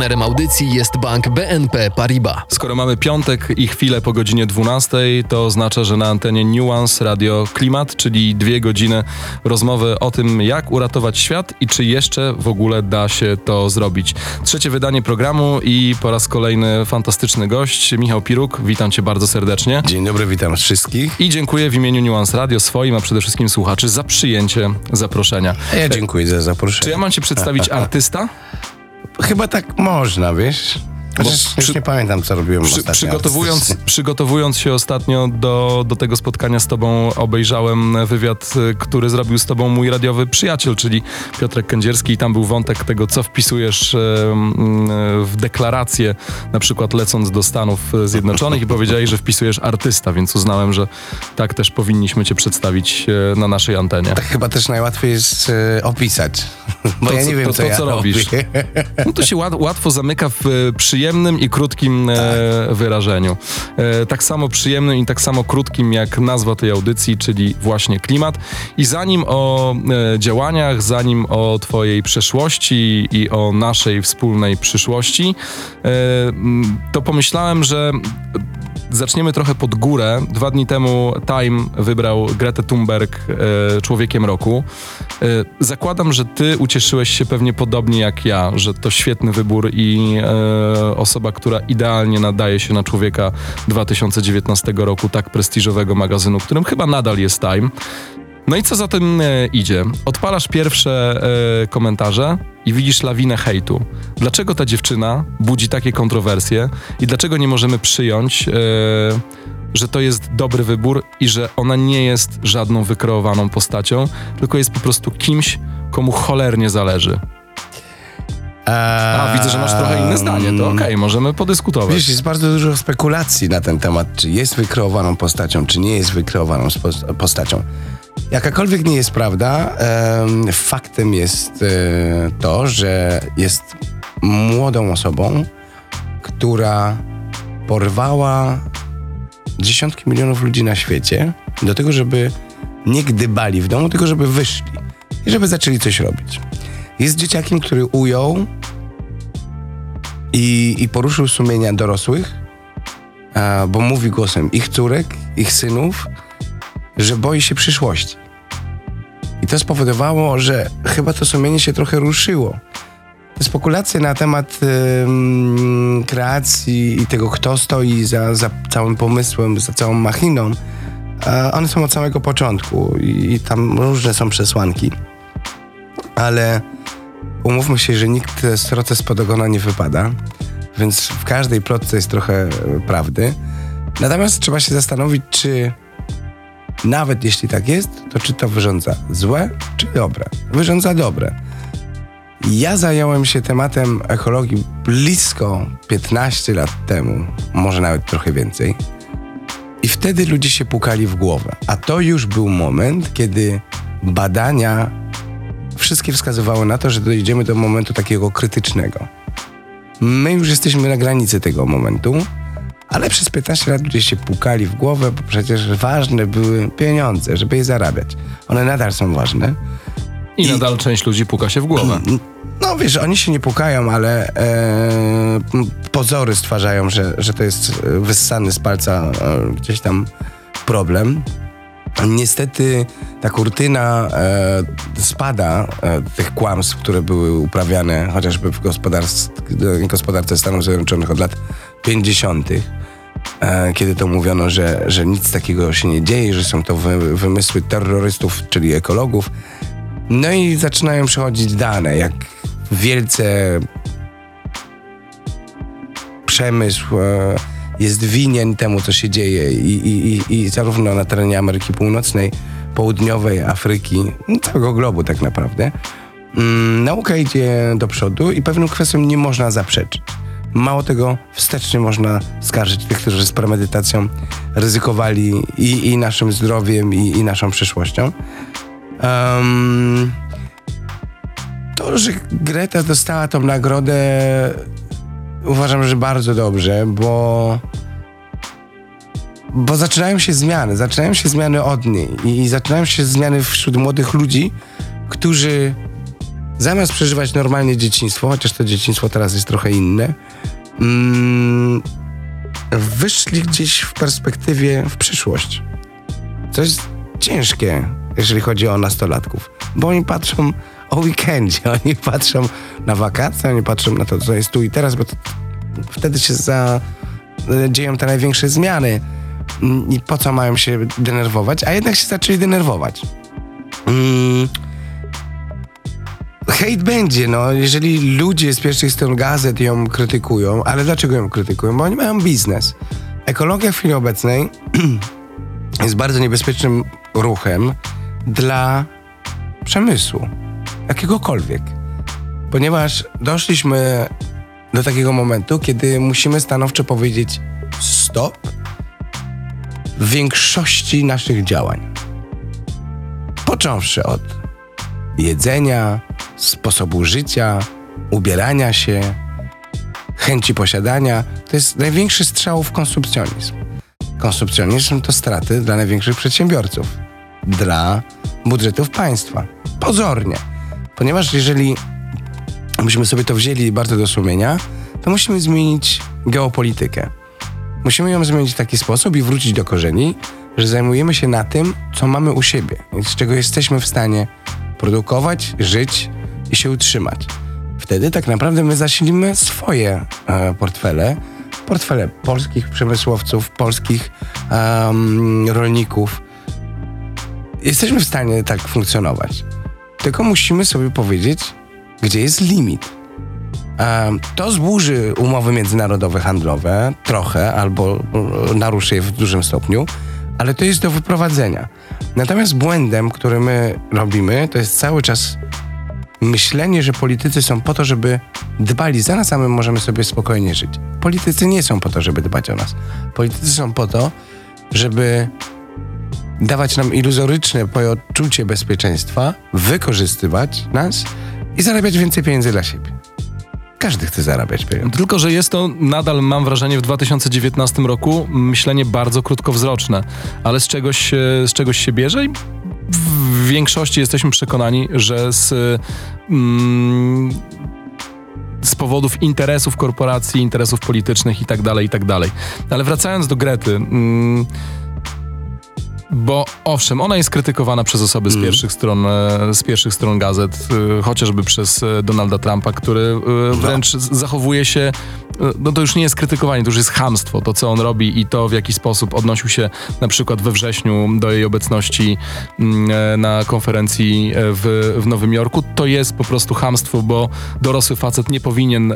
Partnerem audycji jest bank BNP Paribas. Skoro mamy piątek i chwilę po godzinie 12, to oznacza, że na antenie Nuance Radio Klimat, czyli dwie godziny rozmowy o tym, jak uratować świat i czy jeszcze w ogóle da się to zrobić. Trzecie wydanie programu i po raz kolejny fantastyczny gość, Michał Piruk. Witam cię bardzo serdecznie. Dzień dobry, witam wszystkich. I dziękuję w imieniu Nuance Radio swoim, a przede wszystkim słuchaczy za przyjęcie zaproszenia. Ja dziękuję za zaproszenie. Czy ja mam cię przedstawić artysta? Chyba tak można, wiesz? Przy- już nie pamiętam, co robiłem Przy, ostatnio. przygotowując, przygotowując się ostatnio do, do tego spotkania z tobą, obejrzałem wywiad, y, który zrobił z tobą mój radiowy przyjaciel, czyli Piotrek Kędzierski i tam był wątek tego, co wpisujesz mm, w deklarację, na przykład lecąc do Stanów Zjednoczonych i powiedziałeś, że wpisujesz artysta, więc uznałem, że tak też powinniśmy cię przedstawić na naszej antenie. Tak chyba też najłatwiej jest opisać. Bo To, ja co- nie wiem, to, co to, ja co robisz. robię. No to się łat, łatwo zamyka w e, przyjemnym i krótkim e, wyrażeniu. E, tak samo przyjemnym i tak samo krótkim jak nazwa tej audycji, czyli właśnie klimat. I zanim o e, działaniach, zanim o twojej przeszłości i o naszej wspólnej przyszłości, to pomyślałem, że Zaczniemy trochę pod górę. Dwa dni temu Time wybrał Gretę Thunberg e, człowiekiem roku. E, zakładam, że ty ucieszyłeś się pewnie podobnie jak ja, że to świetny wybór i e, osoba, która idealnie nadaje się na człowieka 2019 roku, tak prestiżowego magazynu, którym chyba nadal jest Time. No i co za tym e, idzie? Odpalasz pierwsze e, komentarze i widzisz lawinę hejtu. Dlaczego ta dziewczyna budzi takie kontrowersje i dlaczego nie możemy przyjąć, e, że to jest dobry wybór i że ona nie jest żadną wykreowaną postacią, tylko jest po prostu kimś, komu cholernie zależy. A, widzę, że masz trochę inne zdanie, to okej, możemy podyskutować. Wiesz, jest bardzo dużo spekulacji na ten temat, czy jest wykreowaną postacią, czy nie jest wykreowaną postacią. Jakakolwiek nie jest prawda, em, faktem jest e, to, że jest młodą osobą, która porwała dziesiątki milionów ludzi na świecie do tego, żeby nie gdybali w domu, tylko żeby wyszli i żeby zaczęli coś robić. Jest dzieciakiem, który ujął i, i poruszył sumienia dorosłych, bo mówi głosem ich córek, ich synów, że boi się przyszłości. I to spowodowało, że chyba to sumienie się trochę ruszyło. Spekulacje na temat ym, kreacji i tego, kto stoi za, za całym pomysłem, za całą machiną, one są od samego początku i, i tam różne są przesłanki. Ale umówmy się, że nikt sroce spod ogona nie wypada, więc w każdej plotce jest trochę e, prawdy. Natomiast trzeba się zastanowić, czy nawet jeśli tak jest, to czy to wyrządza złe, czy dobre? Wyrządza dobre. Ja zająłem się tematem ekologii blisko 15 lat temu, może nawet trochę więcej. I wtedy ludzie się pukali w głowę. A to już był moment, kiedy badania wszystkie wskazywały na to, że dojdziemy do momentu takiego krytycznego. My już jesteśmy na granicy tego momentu, ale przez 15 lat ludzie się pukali w głowę, bo przecież ważne były pieniądze, żeby je zarabiać. One nadal są ważne. I i- nadal część ludzi puka się w głowę. No wiesz, oni się nie pukają, ale e, pozory stwarzają, że, że to jest e, wyssany z palca e, gdzieś tam problem. Niestety ta kurtyna e, spada e, tych kłamstw, które były uprawiane chociażby w gospodarstw, gospodarce Stanów Zjednoczonych od lat 50., e, kiedy to mówiono, że, że nic takiego się nie dzieje, że są to wy, wymysły terrorystów, czyli ekologów. No i zaczynają przychodzić dane, jak wielce przemysł e, jest winien temu, co się dzieje i, i, i, i zarówno na terenie Ameryki Północnej, Południowej, Afryki, no, całego globu tak naprawdę. Mm, nauka idzie do przodu i pewnym kwestiom nie można zaprzeczyć. Mało tego, wstecznie można skarżyć tych, którzy z premedytacją ryzykowali i, i naszym zdrowiem, i, i naszą przyszłością. Um, to, że Greta dostała tą nagrodę, uważam, że bardzo dobrze, bo bo zaczynają się zmiany, zaczynają się zmiany od niej i, i zaczynają się zmiany wśród młodych ludzi, którzy zamiast przeżywać normalnie dzieciństwo, chociaż to dzieciństwo teraz jest trochę inne, mm, wyszli gdzieś w perspektywie w przyszłość. Co jest ciężkie, jeżeli chodzi o nastolatków, bo oni patrzą o weekendzie, oni patrzą na wakacje, oni patrzą na to, co jest tu i teraz, bo wtedy się za, dzieją te największe zmiany Mm, i po co mają się denerwować, a jednak się zaczęli denerwować. Mm. Hejt będzie, no, jeżeli ludzie z pierwszych stron gazet ją krytykują, ale dlaczego ją krytykują? Bo oni mają biznes. Ekologia w chwili obecnej jest bardzo niebezpiecznym ruchem dla przemysłu, jakiegokolwiek. Ponieważ doszliśmy do takiego momentu, kiedy musimy stanowczo powiedzieć stop w większości naszych działań. Począwszy od jedzenia, sposobu życia, ubierania się, chęci posiadania, to jest największy strzał w konsumpcjonizm. Konsumpcjonizm to straty dla największych przedsiębiorców, dla budżetów państwa. Pozornie. Ponieważ jeżeli byśmy sobie to wzięli bardzo do sumienia, to musimy zmienić geopolitykę. Musimy ją zmienić w taki sposób i wrócić do korzeni, że zajmujemy się na tym, co mamy u siebie, z czego jesteśmy w stanie produkować, żyć i się utrzymać. Wtedy tak naprawdę my zasilimy swoje e, portfele, portfele polskich przemysłowców, polskich rolników. Jesteśmy w stanie tak funkcjonować. Tylko musimy sobie powiedzieć, gdzie jest limit. To zburzy umowy międzynarodowe handlowe trochę albo e, naruszy je w dużym stopniu, ale to jest do wyprowadzenia. Natomiast błędem, który my robimy, to jest cały czas myślenie, że politycy są po to, żeby dbali za nas, a my możemy sobie spokojnie żyć. Politycy nie są po to, żeby dbać o nas. Politycy są po to, żeby dawać nam iluzoryczne poczucie bezpieczeństwa, wykorzystywać nas i zarabiać więcej pieniędzy dla siebie. Każdy chce zarabiać pieniądze. Tylko, że jest to nadal, mam wrażenie, w 2019 roku myślenie bardzo krótkowzroczne, ale z czegoś, z czegoś się bierze i w większości jesteśmy przekonani, że z, mm, z powodów interesów korporacji, interesów politycznych i tak dalej, i tak. Ale wracając do Grety, mm, bo owszem, ona jest krytykowana przez osoby z, mm. pierwszych, stron, e, z pierwszych stron gazet, e, chociażby przez e, Donalda Trumpa, który wręcz no. zachowuje się, no to już nie jest krytykowanie, to już jest hamstwo, to co on robi i to w jaki sposób odnosił się na przykład we wrześniu do jej obecności mm, na konferencji w, w Nowym Jorku, to jest po prostu hamstwo, bo dorosły facet nie powinien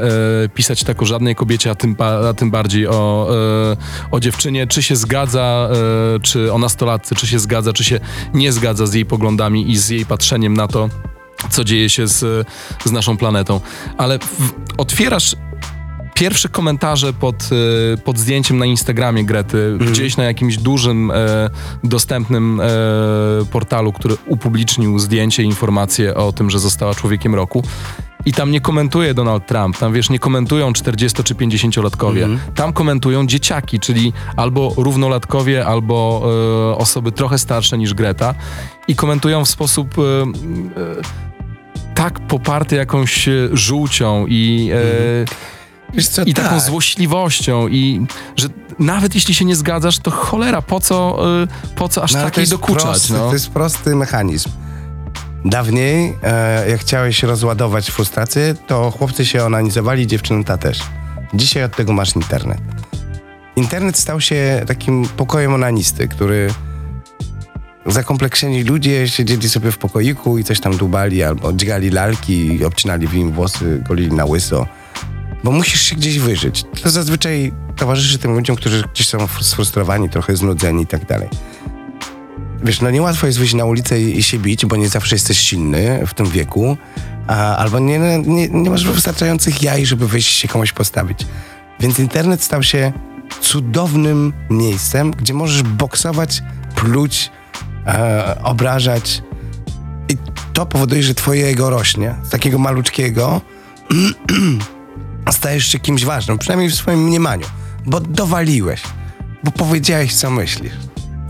pisać tak o żadnej kobiecie, a tym, a tym bardziej o, o dziewczynie, czy się zgadza, czy o nastolatce, czy się zgadza, czy się nie zgadza z jej poglądami i z jej patrzeniem na to, co dzieje się z, z naszą planetą. Ale w, otwierasz pierwsze komentarze pod, e, pod zdjęciem na Instagramie Grety, mm. gdzieś na jakimś dużym, e, dostępnym e, portalu, który upublicznił zdjęcie, informacje o tym, że została człowiekiem roku. I tam nie komentuje Donald Trump, tam wiesz, nie komentują 40 czy 50-latkowie. Mm. Tam komentują dzieciaki, czyli albo równolatkowie, albo e, osoby trochę starsze niż Greta. I komentują w sposób. E, e, tak poparty jakąś żółcią i, mm. co, i taką tak. złośliwością i że nawet jeśli się nie zgadzasz, to cholera, po co, po co aż no, takiej dokuczać? Prosty, no? To jest prosty mechanizm. Dawniej, e, jak chciałeś rozładować frustrację, to chłopcy się onanizowali, dziewczęta też. Dzisiaj od tego masz internet. Internet stał się takim pokojem onanisty, który zakompleksieni ludzie siedzieli sobie w pokoiku i coś tam dubali, albo dźgali lalki, obcinali w nim włosy, golili na łyso. Bo musisz się gdzieś wyżyć. To zazwyczaj towarzyszy tym ludziom, którzy gdzieś są sfrustrowani, trochę znudzeni i tak dalej. Wiesz, no niełatwo jest wyjść na ulicę i, i się bić, bo nie zawsze jesteś silny w tym wieku, a, albo nie, nie, nie masz wystarczających jaj, żeby wyjść się komuś postawić. Więc internet stał się cudownym miejscem, gdzie możesz boksować, pluć, e, obrażać. I to powoduje, że twoje ego rośnie. Z takiego maluczkiego stajesz się kimś ważnym, przynajmniej w swoim mniemaniu, bo dowaliłeś, bo powiedziałeś, co myślisz.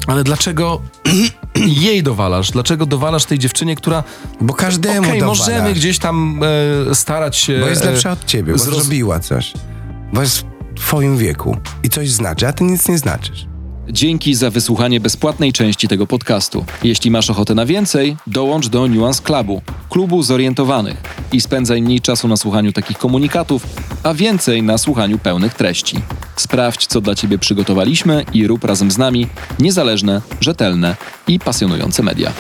Ale dlaczego jej dowalasz? Dlaczego dowalasz tej dziewczynie, która... Bo każdemu dowalasz. możemy gdzieś tam e, starać się... Bo jest lepsza od ciebie, bo zroz- zrobiła coś. Bo jest w twoim wieku i coś znaczy, a ty nic nie znaczysz. Dzięki za wysłuchanie bezpłatnej części tego podcastu. Jeśli masz ochotę na więcej, dołącz do Nuance Clubu, klubu zorientowanych i spędzaj mniej czasu na słuchaniu takich komunikatów, a więcej na słuchaniu pełnych treści. Sprawdź, co dla Ciebie przygotowaliśmy i rób razem z nami niezależne, rzetelne i pasjonujące media.